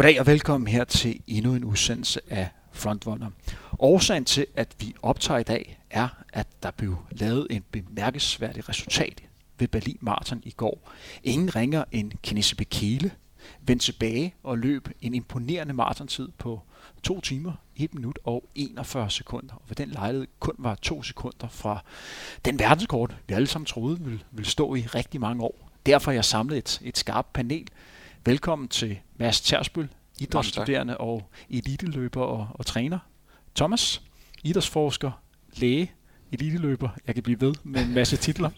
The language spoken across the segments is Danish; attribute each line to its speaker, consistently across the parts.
Speaker 1: Goddag og velkommen her til endnu en udsendelse af Frontrunner. Årsagen til, at vi optager i dag, er, at der blev lavet en bemærkelsesværdig resultat ved Berlin Marathon i går. Ingen ringer end Kinesi Bekele vendte tilbage og løb en imponerende maratontid på 2 timer, 1 minut og 41 sekunder. Og ved den lejlighed kun var 2 sekunder fra den verdenskort, vi alle sammen troede ville, ville stå i rigtig mange år. Derfor har jeg samlet et, et skarpt panel. Velkommen til Mads Tersbøl, idrætsstuderende og eliteløber og, og træner. Thomas, idrætsforsker, læge, eliteløber. Jeg kan blive ved med en masse titler.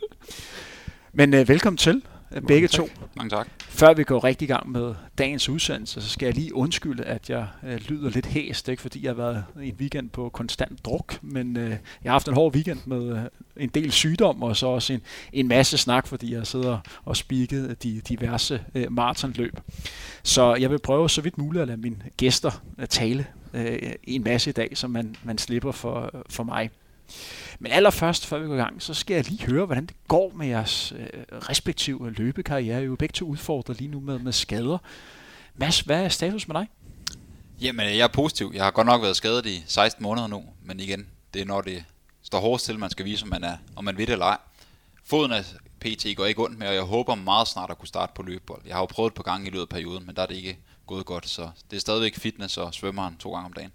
Speaker 1: Men uh, velkommen til begge to.
Speaker 2: Mange tak.
Speaker 1: Før vi går rigtig i gang med dagens udsendelse, så skal jeg lige undskylde, at jeg uh, lyder lidt hæst, ikke fordi jeg har været en weekend på konstant druk, men uh, jeg har haft en hård weekend med uh, en del sygdom, og så også en, en masse snak, fordi jeg sidder og spiket de diverse uh, maratonløb. Så jeg vil prøve så vidt muligt at lade mine gæster uh, tale uh, en masse i dag, så man, man slipper for, for mig. Men allerførst, før vi går i gang, så skal jeg lige høre, hvordan det går med jeres øh, respektive løbekarriere. I er jo begge to udfordret lige nu med, med skader. Mads, hvad er status med dig?
Speaker 2: Jamen, øh, jeg er positiv. Jeg har godt nok været skadet i 16 måneder nu, men igen, det er når det står hårdest til, man skal vise, om man, er, om man ved det eller ej. Foden af PT går ikke ondt med, og jeg håber meget snart at kunne starte på løbebold. Jeg har jo prøvet et par gange i løbet af perioden, men der er det ikke gået godt, så det er stadigvæk fitness og svømmeren to gange om dagen.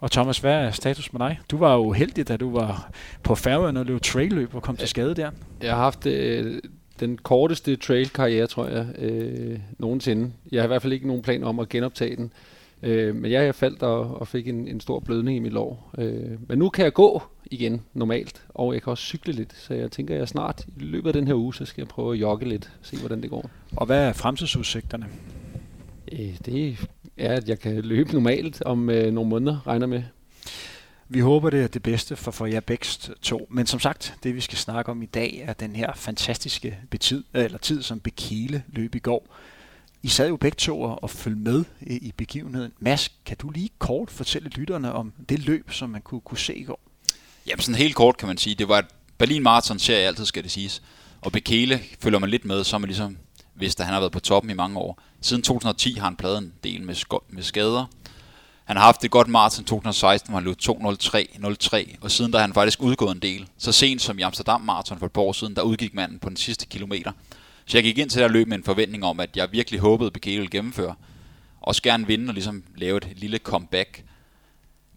Speaker 1: Og Thomas, hvad er status med dig? Du var jo heldig, da du var på færgen og løb trailløb og kom til skade der.
Speaker 3: Jeg har haft øh, den korteste trail-karriere, tror jeg, øh, nogensinde. Jeg har i hvert fald ikke nogen plan om at genoptage den. Øh, men jeg, jeg faldt og, og fik en, en stor blødning i mit lår. Øh, men nu kan jeg gå igen normalt, og jeg kan også cykle lidt. Så jeg tænker, at jeg snart i løbet af den her uge, så skal jeg prøve at jogge lidt, se hvordan det går.
Speaker 1: Og hvad er fremtidsudsigterne?
Speaker 3: Øh, det er, at jeg kan løbe normalt om øh, nogle måneder, regner med.
Speaker 1: Vi håber, det er det bedste for, for jer begge to. Men som sagt, det vi skal snakke om i dag, er den her fantastiske betid, eller tid, som Bekele løb i går. I sad jo begge to og følge med i, i begivenheden. Mads, kan du lige kort fortælle lytterne om det løb, som man kunne, kunne se i går?
Speaker 2: Jamen sådan helt kort kan man sige. Det var et Berlin Marathon serie altid, skal det siges. Og Bekele følger man lidt med, så man ligesom vidste, at han har været på toppen i mange år. Siden 2010 har han pladet en del med, med skader. Han har haft et godt maraton 2016, hvor han løb 2.03.03, og siden der har han faktisk udgået en del. Så sent som i Amsterdam Marathon for et par år siden, der udgik manden på den sidste kilometer. Så jeg gik ind til det løb med en forventning om, at jeg virkelig håbede, at Bekele ville gennemføre. Også gerne vinde og ligesom lave et lille comeback.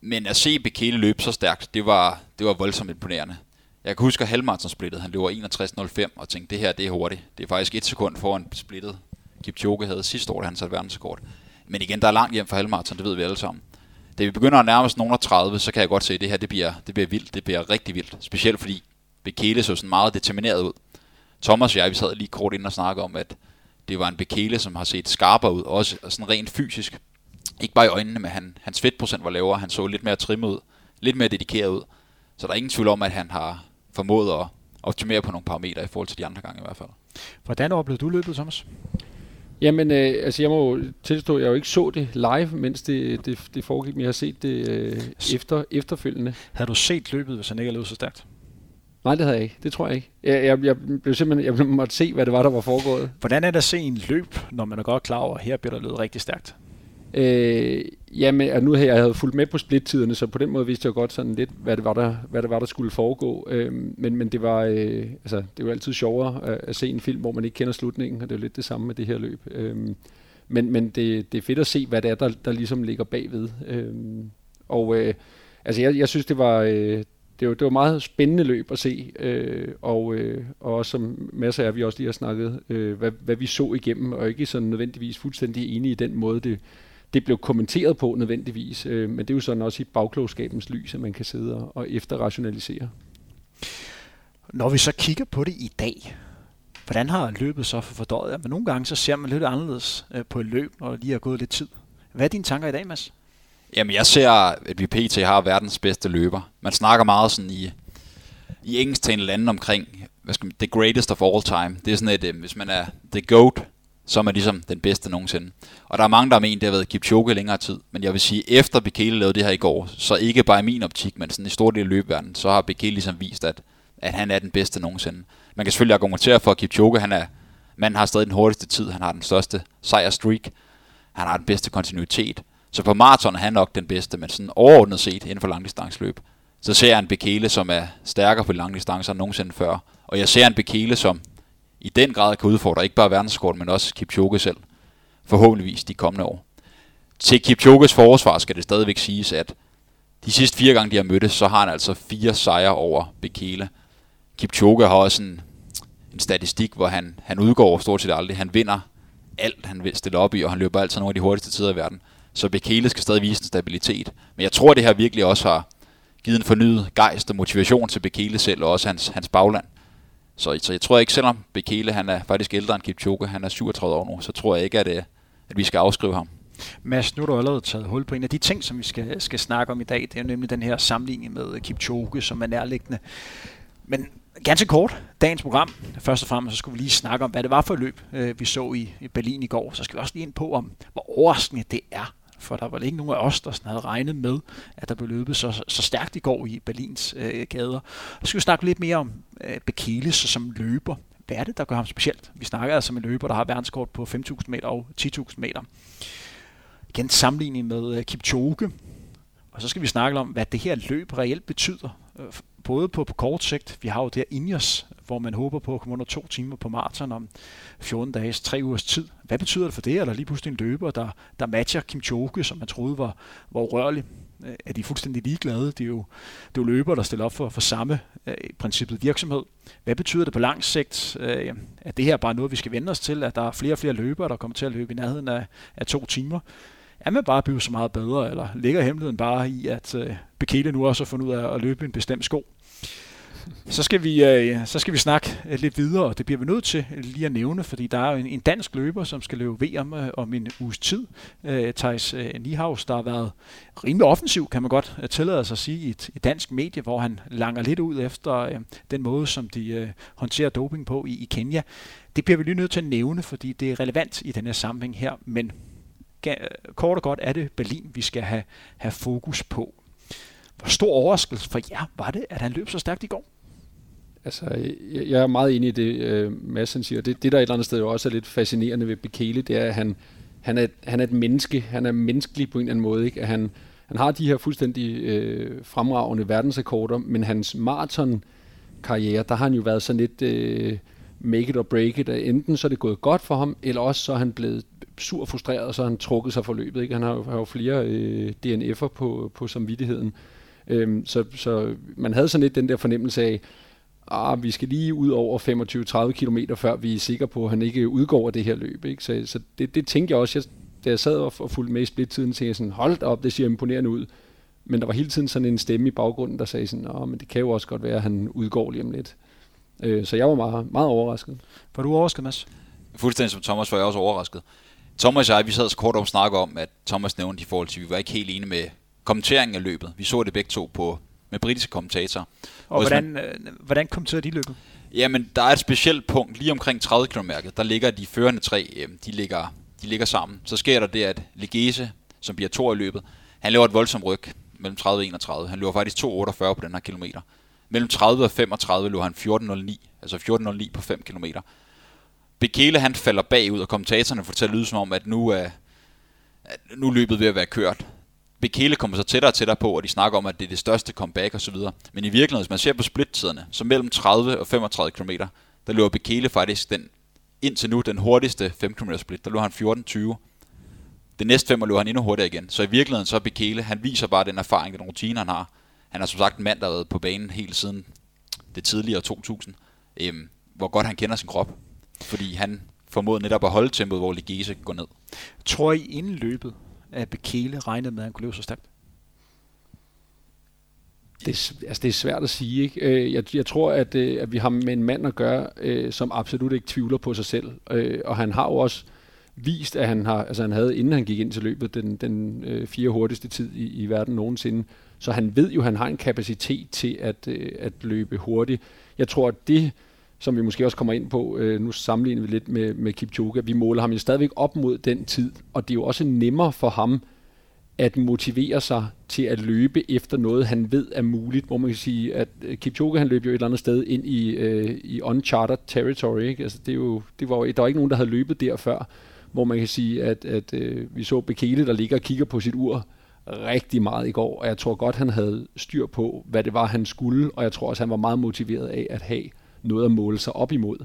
Speaker 2: Men at se Bekele løbe så stærkt, det var, det var voldsomt imponerende. Jeg kan huske, at halvmarathon-splittet, han løber 61.05, og tænkte, det her det er hurtigt. Det er faktisk et sekund foran splittet. Kipchoge havde sidste år, da han satte verdensrekord. Men igen, der er langt hjem for halvmarathon, det ved vi alle sammen. Da vi begynder at nærme os nogen af 30, så kan jeg godt se, at det her det bliver, det bliver vildt. Det bliver rigtig vildt. Specielt fordi Bekele så sådan meget determineret ud. Thomas og jeg, vi sad lige kort ind og snakkede om, at det var en Bekele, som har set skarpere ud, også sådan rent fysisk. Ikke bare i øjnene, men han, hans fedtprocent var lavere, han så lidt mere trimmet ud, lidt mere dedikeret ud. Så der er ingen tvivl om, at han har formået at optimere på nogle parametre i forhold til de andre gange i hvert fald.
Speaker 1: Hvordan oplevede du løbet, Thomas?
Speaker 3: Jamen, øh, altså jeg må tilstå, at jeg jo ikke så det live, mens det, det, det foregik, men jeg har set det øh, efter, efterfølgende.
Speaker 1: Havde du set løbet, hvis han ikke havde løbet så stærkt?
Speaker 3: Nej, det havde jeg ikke. Det tror jeg ikke. Jeg, jeg, jeg blev simpelthen, jeg måtte se, hvad det var, der var foregået.
Speaker 1: Hvordan er det at se en løb, når man er godt klar over, at her bliver der løbet rigtig stærkt?
Speaker 3: Øh, jamen, og nu havde jeg havde fulgt med på splittiderne, så på den måde vidste jeg godt sådan lidt, hvad det var, der, hvad det var, der skulle foregå. Øh, men, men det var, øh, altså, det var altid sjovere at, at, se en film, hvor man ikke kender slutningen, og det er lidt det samme med det her løb. Øh, men men det, det er fedt at se, hvad det er, der, der ligesom ligger bagved. Øh, og øh, altså, jeg, jeg synes, det var... Øh, det var, det var meget spændende løb at se, øh, og, øh, og også som masser af vi også lige har snakket, øh, hvad, hvad vi så igennem, og ikke sådan nødvendigvis fuldstændig enige i den måde, det, det blev kommenteret på nødvendigvis, øh, men det er jo sådan også i bagklogskabens lys, at man kan sidde og, og efterrationalisere.
Speaker 1: Når vi så kigger på det i dag, hvordan har løbet så for fordøjet? Men nogle gange så ser man lidt anderledes øh, på et løb, når det lige har gået lidt tid. Hvad er dine tanker i dag, Mads?
Speaker 2: Jamen, jeg ser, at vi PT har verdens bedste løber. Man snakker meget sådan i, i engelsktalende lande omkring, hvad skal man, the greatest of all time. Det er sådan et, øh, hvis man er the GOAT, som er ligesom den bedste nogensinde. Og der er mange, der har ment, det har været Kipchoge længere tid. Men jeg vil sige, efter Bekele lavede det her i går, så ikke bare i min optik, men sådan i stor del af løbverden, så har Bekele ligesom vist, at, at han er den bedste nogensinde. Man kan selvfølgelig argumentere for, at Kipchoge, han er, man har stadig den hurtigste tid, han har den største sejrstreak. han har den bedste kontinuitet. Så på maraton er han nok den bedste, men sådan overordnet set inden for langdistanceløb, så ser jeg en Bekele, som er stærkere på langdistancer end nogensinde før. Og jeg ser en Bekele, som i den grad kan udfordre ikke bare verdenskort, men også Kipchoge selv. Forhåbentligvis de kommende år. Til Kipchoges forsvar skal det stadigvæk siges, at de sidste fire gange, de har mødtes, så har han altså fire sejre over Bekele. Kipchoge har også en, en statistik, hvor han, han udgår stort set aldrig. Han vinder alt, han vil stille op i, og han løber altid nogle af de hurtigste tider i verden. Så Bekele skal stadig vise en stabilitet. Men jeg tror, det her virkelig også har givet en fornyet gejst og motivation til Bekele selv, og også hans, hans bagland. Så, så jeg tror ikke, selvom Bekele han er faktisk ældre end Kipchoge, han er 37 år nu, så tror jeg ikke, at, øh, at vi skal afskrive ham.
Speaker 1: Mads, nu har du allerede taget hul på en af de ting, som vi skal, skal snakke om i dag. Det er nemlig den her sammenligning med øh, Kipchoge, som er nærliggende. Men ganske kort, dagens program. Først og fremmest så skulle vi lige snakke om, hvad det var for et løb, øh, vi så i Berlin i går. Så skal vi også lige ind på, om hvor overraskende det er for der var ikke nogen af os, der sådan havde regnet med, at der blev løbet så, så stærkt i går i Berlins øh, gader. Så skal vi snakke lidt mere om øh, Bekele som løber. Hvad er det, der gør ham specielt? Vi snakker altså med en løber, der har verdenskort på 5.000 meter og 10.000 meter. Igen sammenligning med øh, Kipchoge. Og så skal vi snakke om, hvad det her løb reelt betyder. Øh, Både på, på kort sigt, vi har jo det her hvor man håber på at komme under to timer på maraton om 14 dages, tre ugers tid. Hvad betyder det for det? Eller lige pludselig en løber, der, der matcher Kim Choke, som man troede var, var urørlig. Øh, er de fuldstændig ligeglade? Det er jo, det er jo løber, der stiller op for, for samme øh, princippet virksomhed. Hvad betyder det på lang sigt? Øh, er det her bare noget, vi skal vende os til? At der er flere og flere løbere, der kommer til at løbe i nærheden af, af to timer? er man bare blevet så meget bedre, eller ligger hemmeligheden bare i, at øh, Bekele nu også har fundet ud af at løbe en bestemt sko? Så skal vi, øh, så skal vi snakke øh, lidt videre, og det bliver vi nødt til øh, lige at nævne, fordi der er jo en, en dansk løber, som skal løbe VM øh, om en uges tid. Øh, Thijs øh, der har været rimelig offensiv, kan man godt øh, tillade sig at sige, i et, et dansk medie, hvor han langer lidt ud efter øh, den måde, som de øh, håndterer doping på i, i Kenya. Det bliver vi lige nødt til at nævne, fordi det er relevant i den her sammenhæng her, men øh, kort og godt er det Berlin, vi skal have, have fokus på. Hvor stor overraskelse for jer var det, at han løb så stærkt i går?
Speaker 3: Altså, jeg, jeg er meget enig i det, øh, Madsen siger. Det, det, der et eller andet sted jo også er lidt fascinerende ved Bekele, det er, at han, han, er, han er et menneske. Han er menneskelig på en eller anden måde. Ikke? At han, han har de her fuldstændig øh, fremragende verdensrekorder, men hans maraton-karriere, der har han jo været sådan lidt øh, make it or break it. Enten så er det gået godt for ham, eller også så er han blevet sur og frustreret, og så har han trukket sig for løbet. Ikke? Han har jo, har jo flere øh, DNF'er på, på samvittigheden. Øhm, så, så man havde sådan lidt den der fornemmelse af, ah, vi skal lige ud over 25-30 km, før vi er sikre på, at han ikke udgår af det her løb. Ikke? Så, så det, det tænkte jeg også, jeg, da jeg sad og, og fulgte med i splittiden, tænkte jeg sådan, hold op, det ser imponerende ud. Men der var hele tiden sådan en stemme i baggrunden, der sagde sådan, Åh, men det kan jo også godt være, at han udgår lige om lidt. Øh, så jeg var meget, meget overrasket.
Speaker 1: Var du overrasket, Mads?
Speaker 2: Fuldstændig som Thomas var jeg også overrasket. Thomas og jeg, vi sad så kort om snakke om, at Thomas nævnte i forhold til, at vi var ikke helt enige med kommenteringen af løbet. Vi så det begge to på med britiske kommentatorer.
Speaker 1: Og, hvordan, man, øh, hvordan kommenterede de løbet?
Speaker 2: Jamen, der er et specielt punkt lige omkring 30 km der ligger de førende tre, øh, de ligger, de ligger sammen. Så sker der det, at Legese, som bliver to i løbet, han laver et voldsomt ryg mellem 30 og 31. Han løber faktisk 2,48 på den her kilometer. Mellem 30 og 35 løber han 14,09, altså 14,09 på 5 km. Bekele han falder bagud, og kommentatorerne får til at lyde som om, at nu er, at nu løbet ved at være kørt. Bekele kommer så tættere og tættere på, og de snakker om, at det er det største comeback osv. Men i virkeligheden, hvis man ser på splittiderne, så mellem 30 og 35 km, der løber Bekele faktisk den, indtil nu den hurtigste 5 km split. Der løber han 14-20. Det næste fem løber han endnu hurtigere igen. Så i virkeligheden så er Bekele, han viser bare den erfaring, den rutine, han har. Han er som sagt en mand, der har været på banen hele siden det tidligere 2000. Øhm, hvor godt han kender sin krop. Fordi han formåede netop at holde tempoet, hvor Ligese går ned.
Speaker 1: Tror I inden løbet, at Bekele regnede med, at han kunne løbe så stærkt?
Speaker 3: Det, altså det er svært at sige. Ikke? Øh, jeg, jeg tror, at, øh, at vi har med en mand at gøre, øh, som absolut ikke tvivler på sig selv. Og han har jo også vist, at han har, altså han havde, inden han gik ind til løbet, den, den fire hurtigste tid i, i verden nogensinde. Så han ved jo, at han har en kapacitet til at, at løbe hurtigt. Jeg tror, at det, som vi måske også kommer ind på, øh, nu sammenligner vi lidt med, med Kipchoge, vi måler ham jo stadigvæk op mod den tid, og det er jo også nemmere for ham at motivere sig til at løbe efter noget, han ved er muligt, hvor man kan sige, at øh, Kipchoge han løb jo et eller andet sted ind i, øh, i uncharted territory, ikke? Altså, det er jo, det var, der var ikke nogen, der havde løbet der før, hvor man kan sige, at, at øh, vi så Bekele, der ligger og kigger på sit ur rigtig meget i går, og jeg tror godt, han havde styr på, hvad det var, han skulle, og jeg tror også, han var meget motiveret af at have noget at måle sig op imod.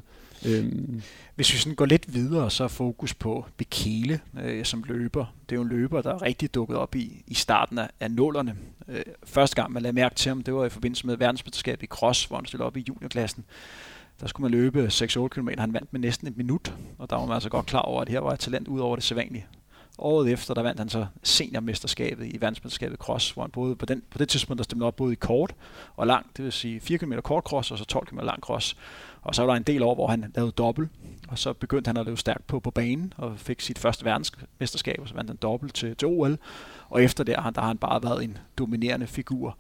Speaker 1: Øhm. Hvis vi sådan går lidt videre, så er fokus på Bekele øh, som løber. Det er jo en løber, der er rigtig dukket op i, i starten af, af nullerne. Øh, første gang man lagde mærke til ham, det var i forbindelse med verdensmesterskabet i cross, hvor han stillede op i juniorklassen. Der skulle man løbe 6-8 km. Han vandt med næsten et minut, og der var man altså godt klar over, at her var et talent ud over det sædvanlige. Året efter, der vandt han så seniormesterskabet i verdensmesterskabet cross, hvor han både på, den, på det tidspunkt, der stemte op både i kort og lang, det vil sige 4 km kort cross og så 12 km lang cross. Og så var der en del år, hvor han lavede dobbelt, og så begyndte han at løbe stærkt på, på banen, og fik sit første verdensmesterskab, og så vandt han dobbelt til, til OL. Og efter det, der har han bare været en dominerende figur.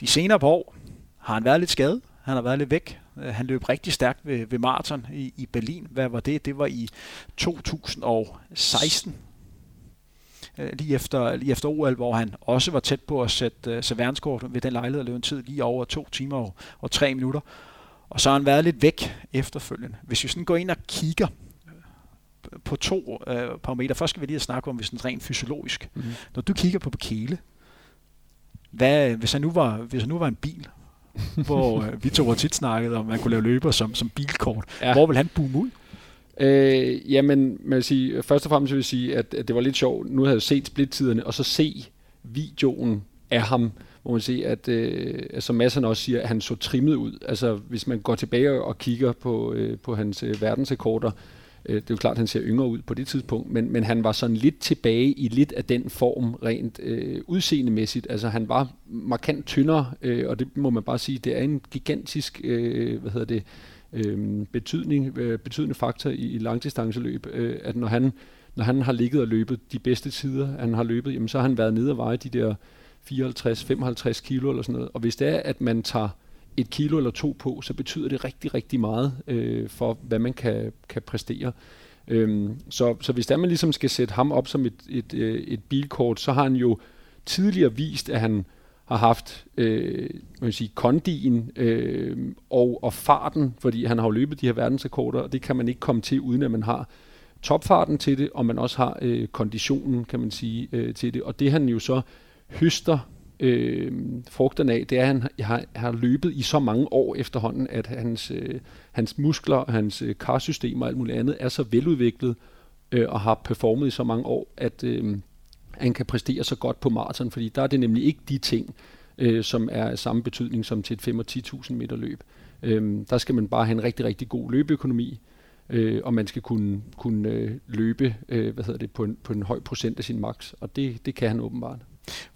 Speaker 1: De senere på år har han været lidt skadet, han har været lidt væk. Øh, han løb rigtig stærkt ved, ved maraton i, i Berlin. Hvad var det? Det var i 2016, øh, lige efter, lige efter OL, hvor han også var tæt på at sætte, uh, sætte verdenskort ved den lejlighed og løbe en tid lige over to timer og, og tre minutter. Og så har han været lidt væk efterfølgende. Hvis vi sådan går ind og kigger på to øh, parametre. Først skal vi lige snakke om, hvis sådan rent fysiologisk. Mm-hmm. Når du kigger på Bekele, hvad, hvis, han nu var, hvis han nu var en bil, hvor øh, vi to har tit snakket om, at man kunne lave løber som, som bilkort, ja. hvor vil han boome ud?
Speaker 3: Øh, jamen, man vil sige, først og fremmest vil jeg sige, at, at det var lidt sjovt. Nu havde jeg set splittiderne, og så se videoen af ham, hvor man siger, at øh, som Madsen også siger, at han så trimmet ud. Altså, hvis man går tilbage og kigger på, øh, på hans øh, verdensrekorder, øh, det er jo klart, at han ser yngre ud på det tidspunkt, men, men han var sådan lidt tilbage i lidt af den form rent øh, udseendemæssigt. Altså, han var markant tyndere, øh, og det må man bare sige, det er en gigantisk, øh, hvad hedder det, øh, Øhm, betydning, øh, betydende faktor i, i langdistanceløb, øh, at når han, når han har ligget og løbet de bedste tider, han har løbet, jamen, så har han været nede og veje de der 54-55 kilo eller sådan noget. Og hvis det er, at man tager et kilo eller to på, så betyder det rigtig, rigtig meget øh, for, hvad man kan, kan præstere. Øhm, så, så hvis der man ligesom skal sætte ham op som et, et, øh, et bilkort, så har han jo tidligere vist, at han har haft øh, man sige, kondien øh, og, og farten, fordi han har jo løbet de her verdensrekorder, og det kan man ikke komme til, uden at man har topfarten til det, og man også har øh, konditionen, kan man sige, øh, til det. Og det han jo så høster øh, frugterne af, det er, at han har, har løbet i så mange år efterhånden, at hans, øh, hans muskler, hans øh, karsystem og alt muligt andet er så veludviklet øh, og har performet i så mange år, at øh, han kan præstere så godt på maraton, fordi der er det nemlig ikke de ting, øh, som er af samme betydning som til et 5 og 10.000 meter løb. Øh, der skal man bare have en rigtig, rigtig god løbeøkonomi, øh, og man skal kunne, kunne øh, løbe øh, hvad hedder det, på, en, på en høj procent af sin max, og det, det kan han åbenbart.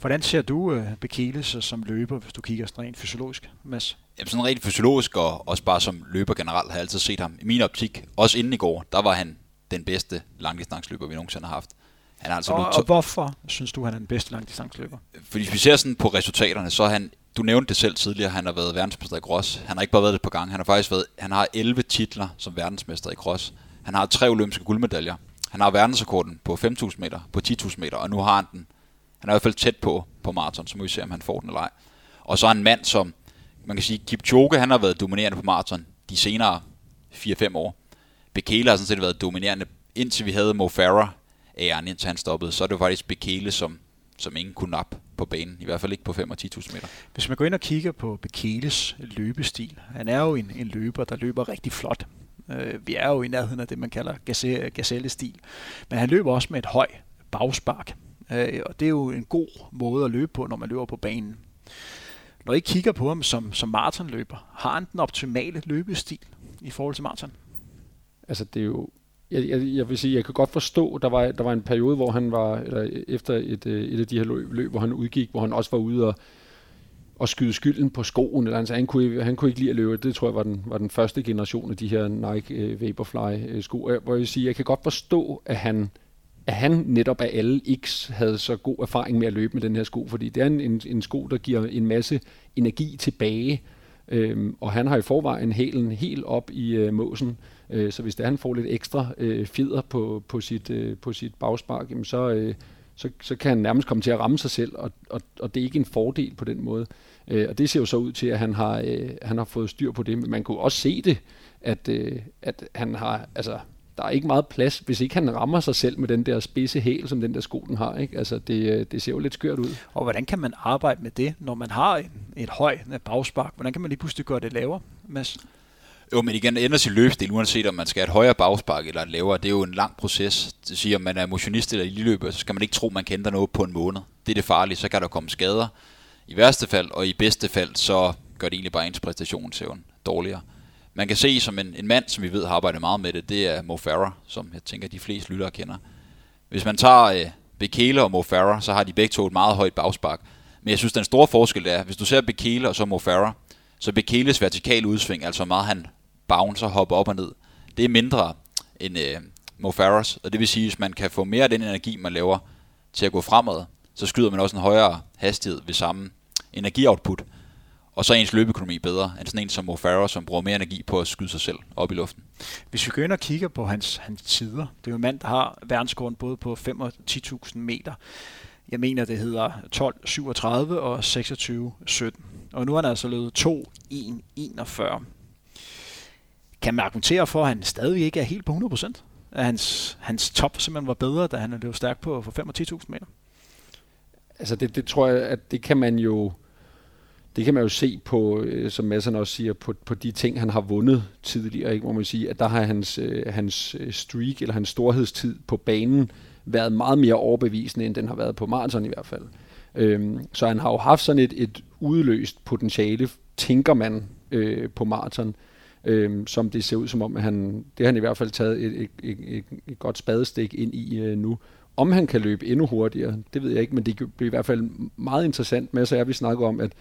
Speaker 1: Hvordan ser du uh, Bekele som løber, hvis du kigger sådan rent fysiologisk, Mads?
Speaker 2: Jamen sådan rent fysiologisk og også bare som løber generelt har jeg altid set ham. I min optik, også inden i går, der var han den bedste langdistansløber, vi nogensinde har haft.
Speaker 1: Han er altså og, og hvorfor synes du, han er den bedste langdistansløber?
Speaker 2: Fordi hvis vi ser sådan på resultaterne, så er han, du nævnte det selv tidligere, han har været verdensmester i cross. Han har ikke bare været det på gang, han har faktisk været, han har 11 titler som verdensmester i cross. Han har tre olympiske guldmedaljer. Han har verdensrekorden på 5.000 meter, på 10.000 meter, og nu har han den han er i hvert fald tæt på, på maraton, så må vi se, om han får den eller ej. Og så er en mand, som man kan sige, Kipchoge, han har været dominerende på maraton de senere 4-5 år. Bekele har sådan set været dominerende, indtil vi havde Mo Farah æren, indtil han stoppede. Så er det jo faktisk Bekele, som, som ingen kunne nappe på banen, i hvert fald ikke på 5 og 10.000 meter.
Speaker 1: Hvis man går ind og kigger på Bekeles løbestil, han er jo en, en løber, der løber rigtig flot. Uh, vi er jo i nærheden af det, man kalder gazelle-stil. Men han løber også med et høj bagspark. Øh, og det er jo en god måde at løbe på, når man løber på banen. Når I kigger på ham som, som maratonløber, har han den optimale løbestil i forhold til maraton?
Speaker 3: Altså det er jo, jeg, jeg, jeg vil sige, jeg kan godt forstå, der var, der var en periode, hvor han var, eller efter et, øh, et af de her løb, løb, hvor han udgik, hvor han også var ude og, og skyde skylden på skoen, eller altså, han, kunne, han kunne ikke lide at løbe. Det tror jeg var den, var den første generation af de her Nike øh, Vaporfly øh, sko, hvor jeg vil sige, jeg kan godt forstå, at han at han netop af alle X havde så god erfaring med at løbe med den her sko, fordi det er en, en, en sko, der giver en masse energi tilbage, øhm, og han har i forvejen hælen helt op i øh, måsen, øh, så hvis det er, han får lidt ekstra øh, fjeder på, på, sit, øh, på sit bagspark, jamen så, øh, så, så kan han nærmest komme til at ramme sig selv, og, og, og det er ikke en fordel på den måde. Øh, og det ser jo så ud til, at han har, øh, han har fået styr på det, men man kunne også se det, at, øh, at han har, altså der er ikke meget plads, hvis ikke han rammer sig selv med den der spidse hæl, som den der sko den har. Ikke? Altså, det, øh, det ser jo lidt skørt ud.
Speaker 1: Og hvordan kan man arbejde med det, når man har en, et højt bagspark? Hvordan kan man lige pludselig gøre det lavere, Mads?
Speaker 2: Jo, men igen, ændrer sin løbstil, uanset om man skal have et højere bagspark eller et lavere. Det er jo en lang proces. Det siger, om man er motionist eller i løbet, så skal man ikke tro, man kan ændre noget på en måned. Det er det farlige, så kan der komme skader. I værste fald, og i bedste fald, så gør det egentlig bare ens præstationsevne dårligere. Man kan se som en, en mand, som vi ved har arbejdet meget med det, det er Mo Farah, som jeg tænker, de fleste lyttere kender. Hvis man tager øh, Bekele og Mo Farah, så har de begge to et meget højt bagspark. Men jeg synes, den store forskel er, hvis du ser Bekele og så Mo Farah, så Bekeles vertikale udsving, altså meget han bouncer, hopper op og ned, det er mindre end øh, Mo Farahs. Og det vil sige, at hvis man kan få mere af den energi, man laver til at gå fremad, så skyder man også en højere hastighed ved samme energioutput og så er ens løbeøkonomi bedre end sådan en som Mo Farah, som bruger mere energi på at skyde sig selv op i luften.
Speaker 1: Hvis vi går ind og kigger på hans, hans tider, det er jo en mand, der har verdenskåren både på 5 og 10.000 meter. Jeg mener, det hedder 12.37 og 26.17. Og nu har han altså løbet 2.1.41. Kan man argumentere for, at han stadig ikke er helt på 100%? At hans, hans top simpelthen var bedre, da han løb stærk på for 5 og 10.000 meter?
Speaker 3: Altså det, det tror jeg, at det kan man jo det kan man jo se på, øh, som Madsen også siger, på, på de ting, han har vundet tidligere, ikke? må man sige, at der har hans, øh, hans øh, streak, eller hans storhedstid på banen, været meget mere overbevisende, end den har været på maraton i hvert fald. Øhm, så han har jo haft sådan et, et udløst potentiale, tænker man, øh, på maraton, øh, som det ser ud som om, at han, det har han i hvert fald taget et, et, et, et, et godt spadestik ind i øh, nu. Om han kan løbe endnu hurtigere, det ved jeg ikke, men det bliver i hvert fald meget interessant med, så er vi snakket om, at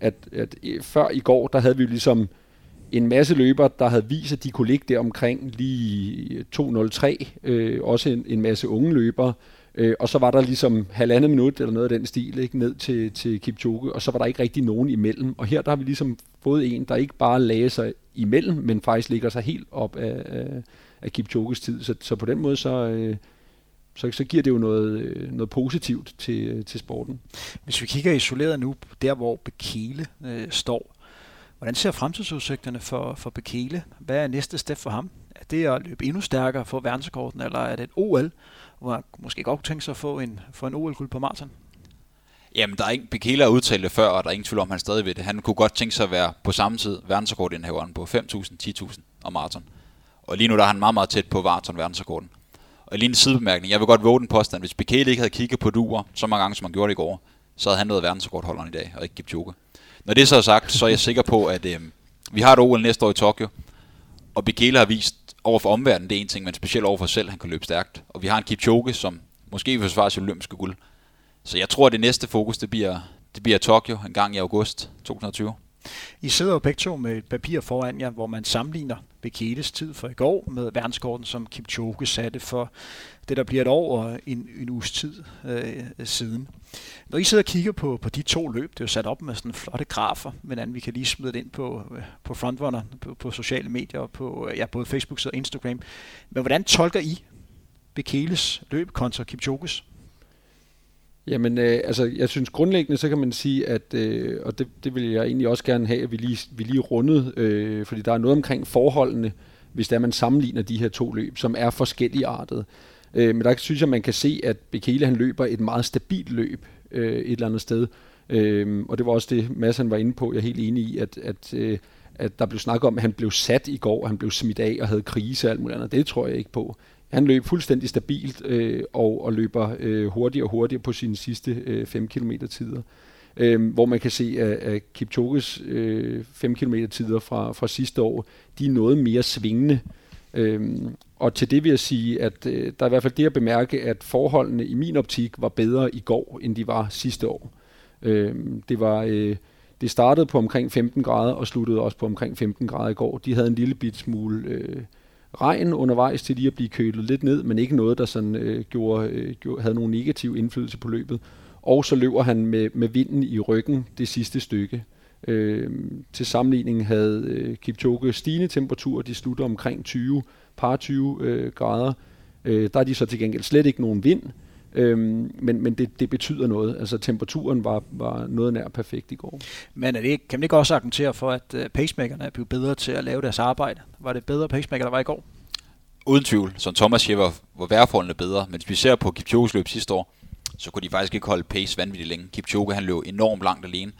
Speaker 3: at, at øh, før i går, der havde vi ligesom en masse løber, der havde vist, at de kunne ligge der omkring lige 2.03, øh, også en, en masse unge løbere, øh, og så var der ligesom halvandet minut eller noget af den stil ikke, ned til, til Kipchoge, og så var der ikke rigtig nogen imellem. Og her der har vi ligesom fået en, der ikke bare lagde sig imellem, men faktisk ligger sig helt op af, af, af Kipchoges tid. Så, så på den måde så, øh, så, så giver det jo noget, øh, noget positivt til, øh, til sporten.
Speaker 1: Hvis vi kigger isoleret nu, der hvor Bekele øh, står, hvordan ser fremtidsudsigterne for, for Bekele? Hvad er næste step for ham? Er det at løbe endnu stærkere for verdenskorten, eller er det et OL, hvor han måske godt kunne tænke sig at få en, få en OL-guld på maraton?
Speaker 2: Jamen, der er ingen, Bekele har udtalt det før, og der er ingen tvivl om, at han stadig ved det. Han kunne godt tænke sig at være på samme tid verdensrekordindhaveren på 5.000, 10.000 og maraton. Og lige nu der er han meget, meget tæt på maraton verdensrekorden. Og lige en sidebemærkning. Jeg vil godt våge den påstand. Hvis Bekele ikke havde kigget på duer så mange gange, som han gjorde det i går, så havde han været verdensrekordholderen i dag, og ikke Kipchoge. Når det så er sagt, så er jeg sikker på, at øh, vi har et OL næste år i Tokyo, og Bekele har vist over for omverdenen, det er en ting, men specielt over for sig selv, han kan løbe stærkt. Og vi har en Kipchoge, som måske vil forsvare sit olympiske guld. Så jeg tror, at det næste fokus, det bliver, det bliver Tokyo en gang i august 2020.
Speaker 1: I sidder jo begge to med et papir foran jer, hvor man sammenligner Bekeles tid for i går med verdenskorten, som Kipchoge satte for det, der bliver et år og en, en uges tid øh, siden. Når I sidder og kigger på, på de to løb, det er jo sat op med sådan flotte grafer, men vi kan lige smide det ind på, øh, på Frontrunner, på, på sociale medier, og på øh, ja, både Facebook og Instagram. Men hvordan tolker I Bekeles løb kontra Kipchoges?
Speaker 3: Jamen, øh, altså, jeg synes grundlæggende, så kan man sige, at, øh, og det, det vil jeg egentlig også gerne have, at vi lige, vi lige rundede, øh, fordi der er noget omkring forholdene, hvis der man sammenligner de her to løb, som er forskellige artet. Øh, men der synes jeg, man kan se, at Bekele han løber et meget stabilt løb øh, et eller andet sted. Øh, og det var også det, Mads han var inde på. Jeg er helt enig i, at, at, øh, at der blev snakket om, at han blev sat i går, han blev smidt af og havde krise og alt muligt andet. Det tror jeg ikke på. Han løb fuldstændig stabilt øh, og, og løber øh, hurtigere og hurtigere på sine sidste øh, 5 km tider. Øh, hvor man kan se, at, at Kipchoges øh, 5 km tider fra, fra sidste år, de er noget mere svingende. Øh, og til det vil jeg sige, at øh, der er i hvert fald det at bemærke, at forholdene i min optik var bedre i går, end de var sidste år. Øh, det var... Øh, det startede på omkring 15 grader og sluttede også på omkring 15 grader i går. De havde en lille bit smule øh, regn undervejs til lige at blive kølet lidt ned, men ikke noget, der sådan, øh, gjorde, øh, gjorde, havde nogen negativ indflydelse på løbet. Og så løber han med, med vinden i ryggen det sidste stykke. Øh, til sammenligning havde øh, Kipchoge stigende temperaturer, de slutter omkring 20, par 20 øh, grader. Øh, der er de så til gengæld slet ikke nogen vind, Øhm, men men det, det betyder noget. Altså temperaturen var, var noget nær perfekt i går.
Speaker 1: Men er det, kan man ikke også argumentere for, at uh, pacemakerne er blevet bedre til at lave deres arbejde? Var det bedre pacemaker, der var i går?
Speaker 2: uden tvivl, som Thomas siger, var, var værforholdene bedre. Men hvis vi ser på Kipchoge's løb sidste år, så kunne de faktisk ikke holde pace vanvittigt længe. Kipchoge han løb enormt langt alene.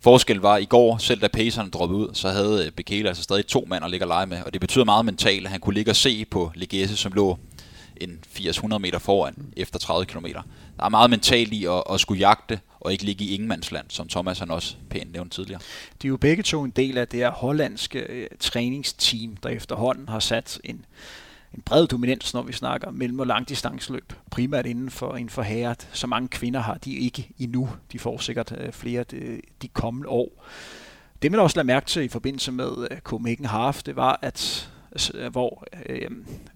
Speaker 2: Forskel var, i går, selv da pacerne droppede ud, så havde Bekele altså stadig to mand at ligge og lege med. Og det betyder meget mentalt, at han kunne ligge og se på Legese, som lå en 80-100 meter foran efter 30 km. Der er meget mentalt i at, at skulle jagte og ikke ligge i ingenmandsland, som Thomas han også pænt nævnte tidligere.
Speaker 1: De er jo begge to en del af det her hollandske øh, træningsteam, der efterhånden har sat en, en bred dominans, når vi snakker mellem- og langdistanceløb. Primært inden for, inden for herre. Så mange kvinder har de ikke endnu. De får sikkert øh, flere de, de kommende år. Det man også lagde mærke til i forbindelse med øh, Copenhagen Half, det var, at Øh, hvor øh,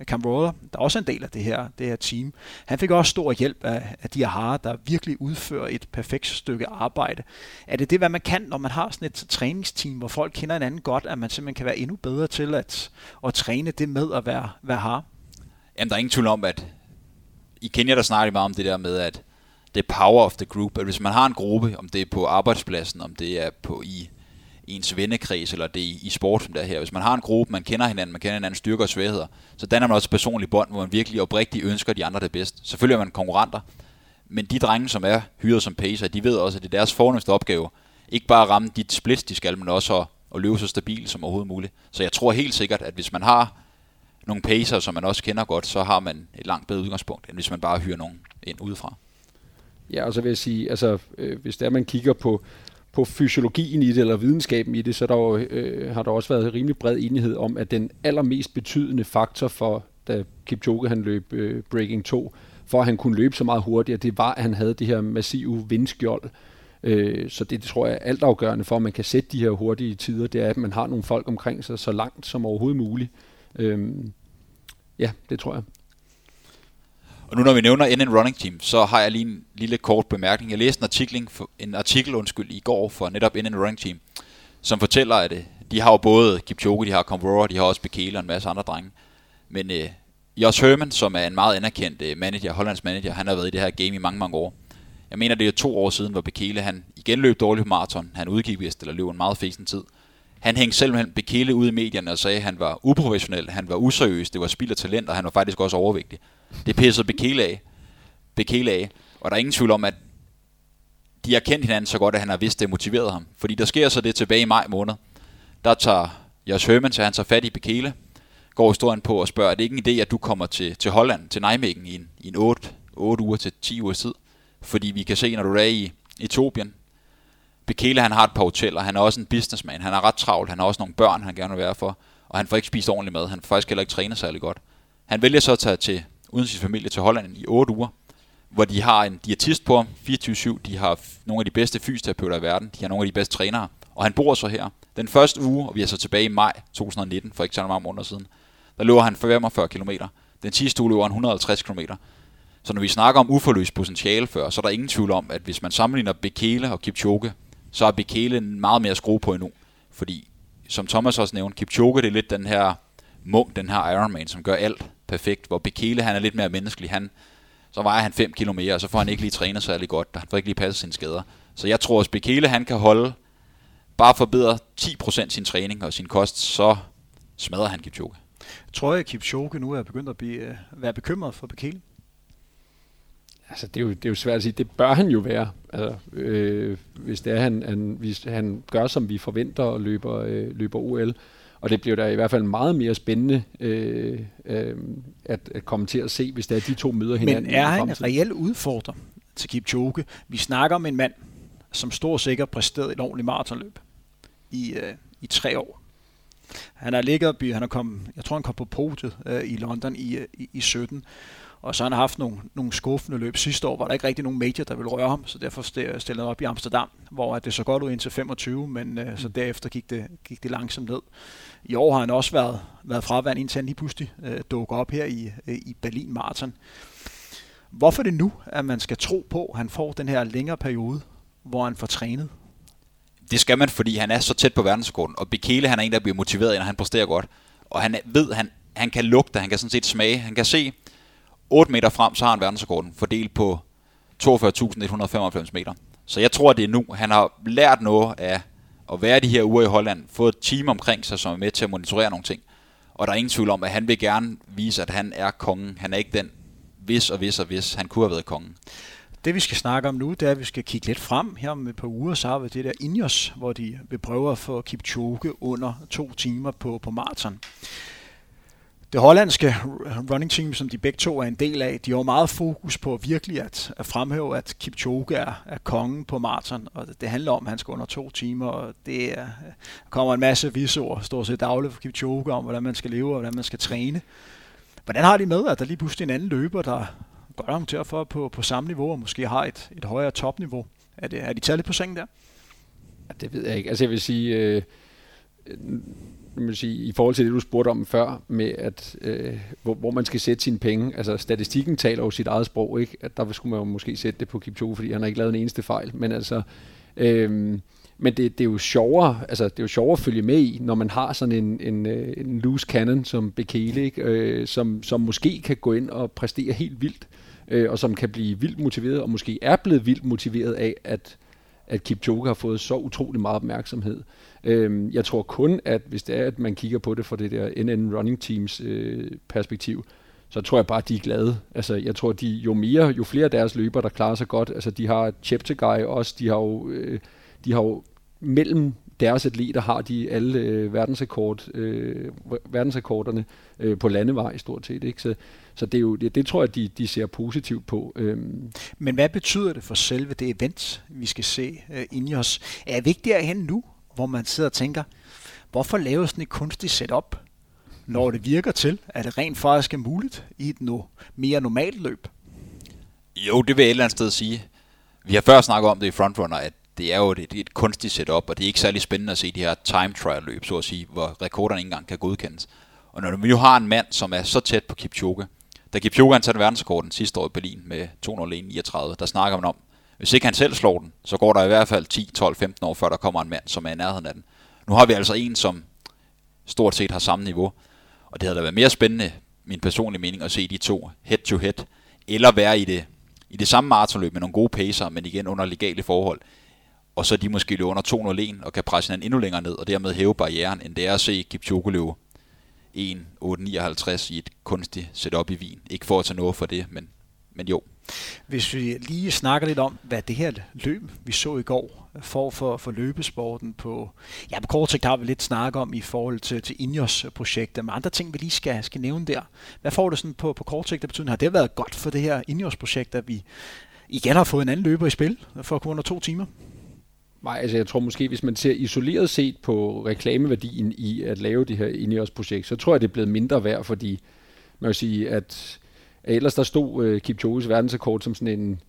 Speaker 1: Cam Roller, der er også en del af det her, det her team, han fik også stor hjælp af, af de her der virkelig udfører et perfekt stykke arbejde. Er det det, hvad man kan, når man har sådan et træningsteam, hvor folk kender hinanden godt, at man simpelthen kan være endnu bedre til at, at træne det med at være, være har?
Speaker 2: Jamen, der er ingen tvivl om, at i Kenya, der snakker meget om det der med, at det power of the group, at hvis man har en gruppe, om det er på arbejdspladsen, om det er på i ens vennekreds, eller det i, i sport, som det er her. Hvis man har en gruppe, man kender hinanden, man kender hinandens styrker og svagheder, så danner man også et personligt bånd, hvor man virkelig oprigtigt ønsker de andre det bedst. Selvfølgelig er man konkurrenter, men de drenge, som er hyret som pacer, de ved også, at det er deres fornemmeste opgave, ikke bare at ramme dit splits, de skal, men også at, at løbe så stabilt som overhovedet muligt. Så jeg tror helt sikkert, at hvis man har nogle pacer, som man også kender godt, så har man et langt bedre udgangspunkt, end hvis man bare hyrer nogen ind udefra.
Speaker 3: Ja, og så vil jeg sige, altså, øh, hvis der man kigger på, på fysiologien i det, eller videnskaben i det, så der jo, øh, har der også været rimelig bred enighed om, at den allermest betydende faktor for, da Kipchoge han løb øh, Breaking 2, for at han kunne løbe så meget hurtigere, det var, at han havde det her massive vindskjold. Øh, så det, det tror jeg er altafgørende for, at man kan sætte de her hurtige tider, det er, at man har nogle folk omkring sig så langt som overhovedet muligt. Øh, ja, det tror jeg.
Speaker 2: Og nu når vi nævner NN Running Team, så har jeg lige en lille kort bemærkning. Jeg læste en artikel, en artikel undskyld, i går for netop NN Running Team, som fortæller, at øh, de har jo både Kipchoge, de har Convora, de har også Bekele og en masse andre drenge. Men øh, Jos Herman, som er en meget anerkendt øh, manager, Hollands manager, han har været i det her game i mange, mange år. Jeg mener, det er to år siden, hvor Bekele han igen løb dårligt på maraton. Han udgik vist, eller løb en meget fesen tid. Han hængte selv Bekele ud i medierne og sagde, at han var uprofessionel, han var useriøs, det var spild af talent, og han var faktisk også overvægtig. Det pissede Bekele af. Bekele af. Og der er ingen tvivl om, at de har kendt hinanden så godt, at han har vidst, det motiveret ham. Fordi der sker så det tilbage i maj måned. Der tager Josh Herman, så han tager fat i Bekele, går historien på og spørger, er det ikke en idé, at du kommer til, til Holland, til Nijmegen, i en, i en 8, 8 uger til 10 uger tid? Fordi vi kan se, når du er i Etiopien, Bekele han har et par hoteller, han er også en businessman, han er ret travlt, han har også nogle børn, han gerne vil være for, og han får ikke spist ordentligt mad, han får faktisk heller ikke trænet særlig godt. Han vælger så at tage til uden sin familie til Holland i 8 uger, hvor de har en diætist på 24-7, de har nogle af de bedste fysioterapeuter i verden, de har nogle af de bedste trænere, og han bor så her. Den første uge, og vi er så tilbage i maj 2019, for ikke så mange måneder siden, der løber han 45 km. Den sidste uge løber han 150 km. Så når vi snakker om uforløst potentiale før, så er der ingen tvivl om, at hvis man sammenligner Bekele og Kipchoge, så er Bekele meget mere skrue på endnu. Fordi, som Thomas også nævnte, Kipchoge det er lidt den her munk, den her Ironman, som gør alt perfekt, hvor Bekele han er lidt mere menneskelig. Han, så vejer han 5 km og så får han ikke lige trænet særlig godt, han får ikke lige passet sine skader. Så jeg tror, at Bekele han kan holde, bare forbedre 10% sin træning og sin kost, så smadrer han Kipchoge.
Speaker 1: Tror jeg, at Kipchoge nu er begyndt at blive, øh, være bekymret for Bekele?
Speaker 3: Altså, det er, jo, det er jo svært at sige. Det bør han jo være. Altså, øh, hvis det er, han, han, hvis han gør, som vi forventer og løber, øh, løber OL, og det bliver da i hvert fald meget mere spændende øh, øh, at, at komme til at se, hvis det er, de to møder hinanden.
Speaker 1: Men er han en reel udfordrer til Kipchoge? Vi snakker om en mand, som stort sikkert præsterede et ordentligt maratonløb i, øh, i tre år. Han har ligget i, han er kommet, jeg tror han kom på podiet øh, i London i, øh, i, i 17, og så har han haft nogle, nogle skuffende løb. Sidste år var der ikke rigtig nogen major, der ville røre ham, så derfor stillede han op i Amsterdam, hvor det så godt ud indtil 25, men øh, så derefter gik det, gik det langsomt ned. I år har han også været, været fraværende, indtil han lige pludselig øh, dukker op her i, øh, i Berlin Marathon. Hvorfor er det nu, at man skal tro på, at han får den her længere periode, hvor han får trænet?
Speaker 2: Det skal man, fordi han er så tæt på verdensrekorden, og Bekele han er en, der bliver motiveret, når han præsterer godt. Og han ved, han, han kan lugte, han kan sådan set smage, han kan se, 8 meter frem, så har han verdensrekorden fordelt på 42.195 meter. Så jeg tror, det er nu. Han har lært noget af at være de her uger i Holland, fået et team omkring sig, som er med til at monitorere nogle ting. Og der er ingen tvivl om, at han vil gerne vise, at han er kongen. Han er ikke den hvis og hvis og hvis. Han kunne have været kongen.
Speaker 1: Det vi skal snakke om nu, det er, at vi skal kigge lidt frem. Her om et par uger, så har vi det der Ineos, hvor de vil prøve at få Kipchoge under to timer på, på maraton. Det hollandske running team, som de begge to er en del af, de har meget fokus på virkelig at, at fremhæve, at Kipchoge er, er kongen på maraton, og det handler om, at han skal under to timer, og det er, kommer en masse visor, stort set dagligt for Kipchoge, om hvordan man skal leve og hvordan man skal træne. Hvordan har de med, at der lige pludselig en anden løber, der godt argumenterer for på, på samme niveau, og måske har et, et højere topniveau? Er, det, er de taget lidt på sengen der?
Speaker 3: Ja, det ved jeg ikke. Altså jeg vil sige, øh, man sige, i forhold til det, du spurgte om før, med at, øh, hvor, hvor man skal sætte sine penge. Altså statistikken taler jo sit eget sprog, ikke? At der skulle man jo måske sætte det på Kipchoge, fordi han har ikke lavet en eneste fejl. Men altså, øh, men det, det, er jo sjovere, altså det er jo sjovere at følge med i, når man har sådan en, en, øh, en loose cannon som Bekele, ikke? Øh, som, som måske kan gå ind og præstere helt vildt, øh, og som kan blive vildt motiveret, og måske er blevet vildt motiveret af, at, at Kipchoge har fået så utrolig meget opmærksomhed. Øh, jeg tror kun, at hvis det er, at man kigger på det fra det der NN Running Teams øh, perspektiv, så tror jeg bare, at de er glade. Altså, jeg tror, de jo mere, jo flere af deres løber, der klarer sig godt, altså de har Cheptegei også, de har jo, øh, de har jo mellem deres atleter har de alle øh, verdensrekord, øh, verdensrekorderne øh, på landevej stort set. Ikke? Så, så det, er jo, det, det tror jeg, de, de ser positivt på. Øhm.
Speaker 1: Men hvad betyder det for selve det event, vi skal se øh, inde i os? Er vigtigere hen nu, hvor man sidder og tænker, hvorfor lave sådan et kunstigt setup, når det virker til, at det rent faktisk er muligt i et no, mere normalt løb?
Speaker 2: Jo, det vil jeg et eller andet sted sige. Vi har før snakket om det i Frontrunner, at det er jo et, et kunstigt setup, og det er ikke særlig spændende at se de her time trial løb, så at sige, hvor rekorderne ikke engang kan godkendes. Og når vi nu har en mand, som er så tæt på Kipchoge, da Kipchoge han satte verdensrekorden sidste år i Berlin med 201.39, der snakker man om, hvis ikke han selv slår den, så går der i hvert fald 10, 12, 15 år, før der kommer en mand, som er i nærheden af den. Nu har vi altså en, som stort set har samme niveau, og det havde da været mere spændende, min personlige mening, at se de to head to head, eller være i det, i det samme maratonløb med nogle gode pacer, men igen under legale forhold, og så de måske løber under 201 og kan presse hinanden endnu længere ned, og dermed hæve barrieren, end det er at se Kipchoge løbe 1.859 i et kunstigt setup i Wien. Ikke for at tage noget for det, men, men jo.
Speaker 1: Hvis vi lige snakker lidt om, hvad det her løb, vi så i går, får for, for løbesporten på... Ja, på kort sigt har vi lidt snak om i forhold til, til Ineos-projektet, men andre ting, vi lige skal, skal nævne der. Hvad får det sådan på, på kort sigt af betydning? Har det været godt for det her Ineos-projekt, at vi igen har fået en anden løber i spil for kun under to timer?
Speaker 3: Nej, altså jeg tror måske, hvis man ser isoleret set på reklameværdien i at lave det her Ineos-projekt, så tror jeg, det er blevet mindre værd, fordi man vil sige, at, at ellers der stod uh, Kipchoges verdensrekord som sådan en...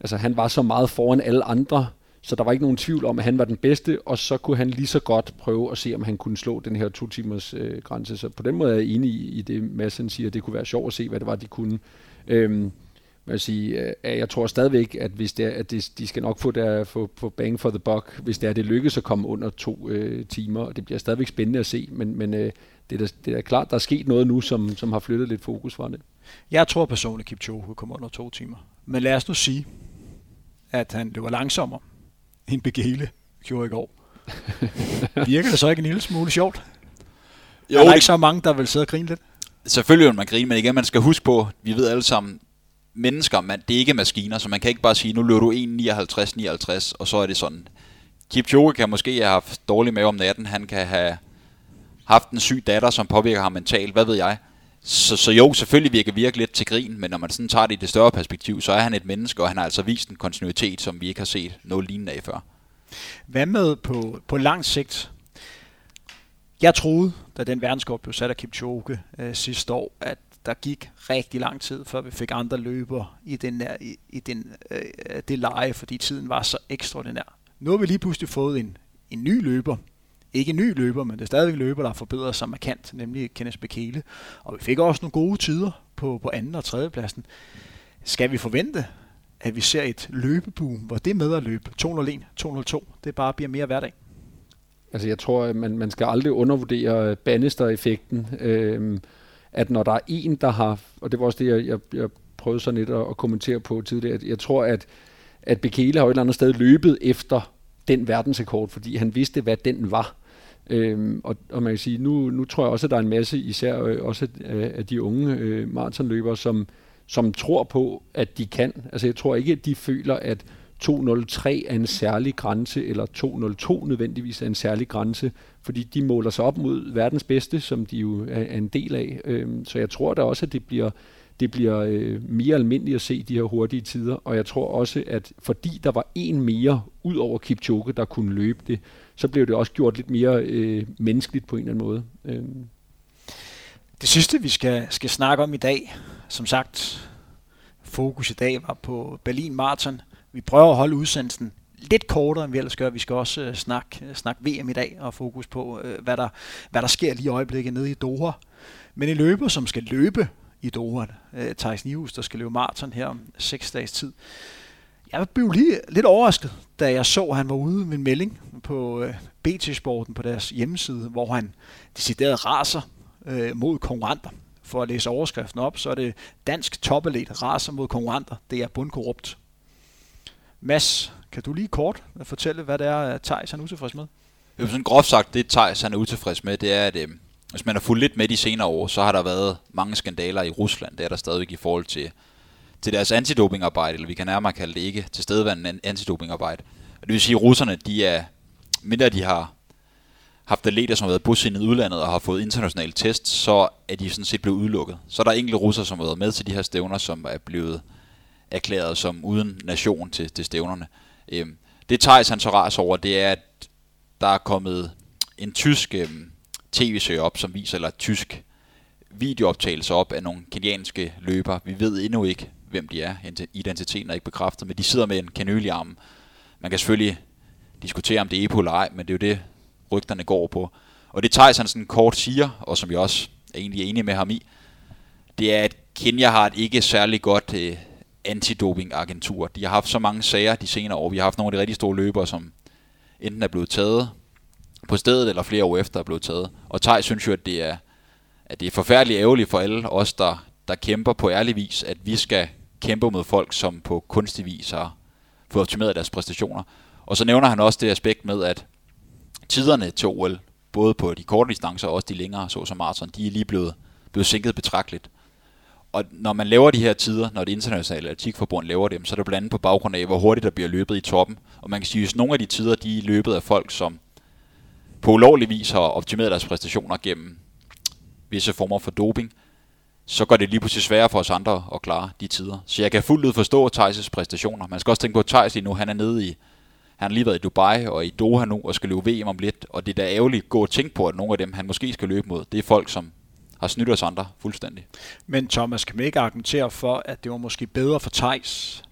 Speaker 3: Altså han var så meget foran alle andre, så der var ikke nogen tvivl om, at han var den bedste, og så kunne han lige så godt prøve at se, om han kunne slå den her to timers øh, grænse. Så på den måde er jeg enig i, i det, Madsen siger, at det kunne være sjovt at se, hvad det var, de kunne. Øhm, jeg, sige, at øh, jeg tror stadigvæk, at hvis det er, at de, de skal nok få, der, få, få bang for the buck, hvis det er, det lykkes at komme under to øh, timer, og det bliver stadigvæk spændende at se, men, men øh, det, er, det er klart, der er sket noget nu, som, som har flyttet lidt fokus fra det.
Speaker 1: Jeg tror personligt, at Kipchoge kommer under to timer. Men lad os nu sige, at han løber langsommere end Begele gjorde i går. Virker det så ikke en lille smule sjovt? Jo, er der det... ikke så mange, der vil sidde og grine lidt?
Speaker 2: Selvfølgelig vil man grine, men igen, man skal huske på, vi ved alle sammen, mennesker, man, det er ikke maskiner, så man kan ikke bare sige, nu løber du 1,59-59, og så er det sådan. Kipchoge kan måske have haft dårlig mave om natten, han kan have haft en syg datter, som påvirker ham mentalt, hvad ved jeg. Så, så jo, selvfølgelig virker virke lidt til grin, men når man sådan tager det i det større perspektiv, så er han et menneske, og han har altså vist en kontinuitet, som vi ikke har set noget lignende af før.
Speaker 1: Hvad med på, på lang sigt? Jeg troede, da den verdenskort blev sat af Kipchoge øh, sidste år, at der gik rigtig lang tid, før vi fik andre løber i, den der, i, i den, øh, det leje, fordi tiden var så ekstraordinær. Nu har vi lige pludselig fået en, en ny løber. Ikke en ny løber, men det er stadigvæk løber, der har forbedret sig markant, nemlig Kenneth Bekele. Og vi fik også nogle gode tider på, på anden og tredje pladsen. Skal vi forvente, at vi ser et løbeboom, hvor det med at løbe 201, 202, det bare bliver mere hverdag?
Speaker 3: Altså jeg tror, at man, man skal aldrig undervurdere øh, Bannister-effekten. Øhm, at når der er en, der har, og det var også det, jeg, jeg, jeg prøvede sådan lidt at, at kommentere på tidligere, at jeg tror, at, at Bekele har et eller andet sted løbet efter den verdensrekord, fordi han vidste, hvad den var. Øhm, og, og man kan sige, nu, nu tror jeg også, at der er en masse, især øh, også af, af de unge øh, maratonløbere, som, som tror på, at de kan. Altså jeg tror ikke, at de føler, at 203 er en særlig grænse, eller 202 nødvendigvis er en særlig grænse, fordi de måler sig op mod verdens bedste, som de jo er, en del af. Øhm, så jeg tror da også, at det bliver, det bliver øh, mere almindeligt at se de her hurtige tider, og jeg tror også, at fordi der var en mere ud over Kipchoge, der kunne løbe det, så blev det også gjort lidt mere øh, menneskeligt på en eller anden måde. Øhm.
Speaker 1: Det sidste, vi skal, skal snakke om i dag, som sagt, fokus i dag var på Berlin Marathon. Vi prøver at holde udsendelsen lidt kortere, end vi ellers gør. Vi skal også øh, snakke, øh, snakke VM i dag og fokus på, øh, hvad, der, hvad der sker lige i øjeblikket nede i Doha. Men en løber, som skal løbe i Doha, øh, Thijs Nihus, der skal løbe maraton her om seks dages tid. Jeg blev lige lidt overrasket, da jeg så, at han var ude med en melding på øh, BT-sporten på deres hjemmeside, hvor han decideret raser øh, mod konkurrenter. For at læse overskriften op, så er det dansk toppelet raser mod konkurrenter. Det er bundkorrupt. Mads, kan du lige kort fortælle, hvad det er, øh, Thijs er utilfreds med?
Speaker 2: Jo, sådan groft sagt, det Thijs han er utilfreds med, det er, at øh, hvis man har fulgt lidt med de senere år, så har der været mange skandaler i Rusland. Det er der stadigvæk i forhold til, til deres antidopingarbejde, eller vi kan nærmere kalde det ikke tilstedeværende antidopingarbejde. Det vil sige, at russerne, de er, mindre de har haft atleter, som har været bosiddende i udlandet og har fået internationale test, så er de sådan set blevet udelukket. Så er der enkelte russer, som har været med til de her stævner, som er blevet erklæret som uden nation til, til stævnerne. Øhm, det Thijs han så ras over, det er, at der er kommet en tysk øhm, tv-serie op, som viser, eller tysk videooptagelse op af nogle kenianske løbere. Vi ved endnu ikke, hvem de er. Identiteten er ikke bekræftet, men de sidder med en kanøl i armen. Man kan selvfølgelig diskutere, om det er EPO eller ej, men det er jo det, rygterne går på. Og det Thijs han sådan kort siger, og som jeg også er egentlig enig med ham i, det er, at Kenya har et ikke særlig godt øh, antidopingagentur. De har haft så mange sager de senere år. Vi har haft nogle af de rigtig store løbere, som enten er blevet taget på stedet, eller flere år efter er blevet taget. Og Tej synes jo, at det er, at det er forfærdeligt ærgerligt for alle os, der, der kæmper på ærlig vis, at vi skal kæmpe mod folk, som på kunstig vis har fået optimeret deres præstationer. Og så nævner han også det aspekt med, at tiderne til OL, både på de korte distancer og også de længere, såsom maraton, de er lige blevet, blevet sænket betragteligt. Og når man laver de her tider, når det internationale atletikforbund laver dem, så er det blandt andet på baggrund af, hvor hurtigt der bliver løbet i toppen. Og man kan sige, at nogle af de tider, de er løbet af folk, som på ulovlig vis har optimeret deres præstationer gennem visse former for doping, så går det lige pludselig sværere for os andre at klare de tider. Så jeg kan fuldt ud forstå Thijs' præstationer. Man skal også tænke på, at Thijs lige nu, han er nede i, han har lige været i Dubai og i Doha nu og skal løbe VM om lidt, og det er da ærgerligt at gå og tænke på, at nogle af dem, han måske skal løbe mod, det er folk, som har snydt os andre fuldstændig.
Speaker 1: Men Thomas, kan man ikke argumentere for, at det var måske bedre for Tejs,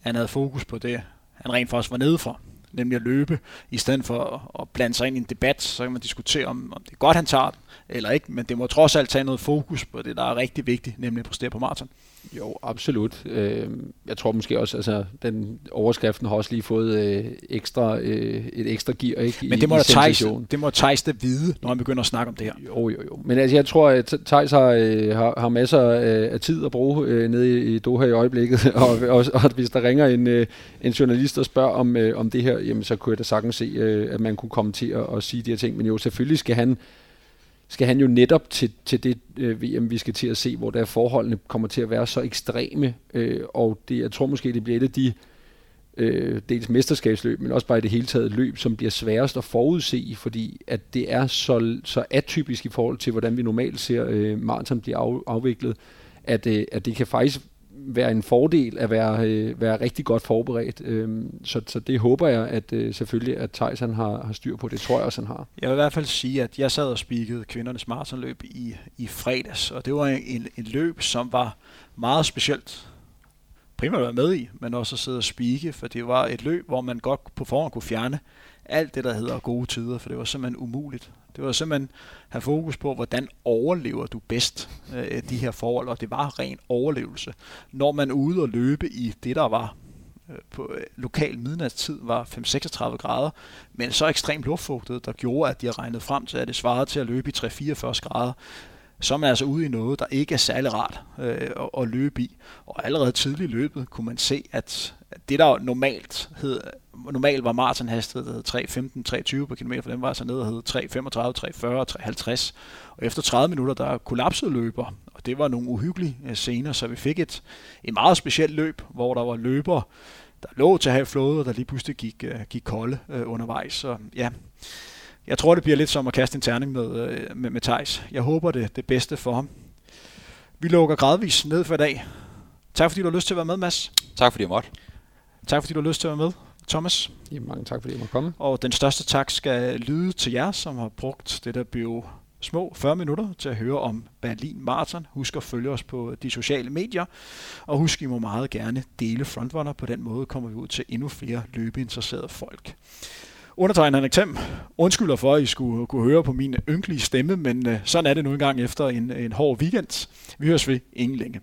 Speaker 1: at han havde fokus på det, han rent faktisk var nede for? nemlig at løbe, i stedet for at blande sig ind i en debat, så kan man diskutere, om, om det er godt, han tager den, eller ikke, men det må trods alt tage noget fokus på det, der er rigtig vigtigt, nemlig at præstere på maraton.
Speaker 3: Jo, absolut. Øh, jeg tror måske også, altså den overskriften har også lige fået øh, ekstra, øh, et ekstra gear, ikke?
Speaker 1: Men det må, i, Thijs, det må Thijs da vide, når han begynder at snakke om det her.
Speaker 3: Jo, jo, jo. Men altså, jeg tror, at Thijs har, øh, har, har masser af, af tid at bruge øh, nede i, i Doha i øjeblikket, og, og, og hvis der ringer en, øh, en journalist og spørger om, øh, om det her, jamen så kunne jeg da sagtens se, øh, at man kunne komme til at, at sige de her ting. Men jo, selvfølgelig skal han skal han jo netop til, til det øh, VM, vi skal til at se, hvor der forholdene kommer til at være så ekstreme, øh, og det, jeg tror måske, det bliver et af de øh, dels mesterskabsløb, men også bare i det hele taget løb, som bliver sværest at forudse, fordi at det er så, så atypisk i forhold til, hvordan vi normalt ser øh, maraton blive af, afviklet, at, øh, at det kan faktisk være en fordel at være, øh, være rigtig godt forberedt. Øh, så, så det håber jeg at øh, selvfølgelig, at Thijs han har, har styr på. Det tror jeg også, han har.
Speaker 1: Jeg vil i hvert fald sige, at jeg sad og spikede kvindernes maratonløb i, i fredags, og det var en, en løb, som var meget specielt primært at være med i, men også at sidde og spike, for det var et løb, hvor man godt på forhånd kunne fjerne alt det, der hedder gode tider, for det var simpelthen umuligt. Det var simpelthen have fokus på, hvordan overlever du bedst øh, de her forhold, og det var ren overlevelse. Når man er ude og løbe i det, der var øh, på øh, lokal midnatstid, var 5-36 grader, men så ekstremt luftfugtet, der gjorde, at de har regnet frem til, at det svarede til at løbe i 3-44 grader, så er man altså ude i noget, der ikke er særlig rart øh, at, at løbe i. Og allerede tidligt i løbet kunne man se, at det der normalt hed, normalt var maratonhastighed, der hed 3.15, 3.20 på kilometer, for den var altså nede og hed 3.35, 3.40, 3.50. Og efter 30 minutter, der kollapsede løber, og det var nogle uhyggelige øh, scener, så vi fik et, et meget specielt løb, hvor der var løber, der lå til at have flået, og der lige pludselig gik, uh, gik kolde uh, undervejs. Så ja, jeg tror, det bliver lidt som at kaste en terning med, uh, med, med Thijs. Jeg håber det det bedste for ham. Vi lukker gradvist ned for i dag. Tak fordi du har lyst til at være med, Mads.
Speaker 2: Tak fordi jeg måtte.
Speaker 1: Tak fordi du har lyst til at være med, Thomas.
Speaker 3: Jamen, mange tak fordi jeg måtte komme.
Speaker 1: Og den største tak skal lyde til jer, som har brugt det der bio små 40 minutter til at høre om Berlin Marathon. Husk at følge os på de sociale medier, og husk, I må meget gerne dele Frontrunner. På den måde kommer vi ud til endnu flere løbeinteresserede folk. Undertegnet Henrik Thiem undskylder for, at I skulle kunne høre på min ynkelige stemme, men øh, sådan er det nu engang efter en, en hård weekend. Vi høres ved ingen længe.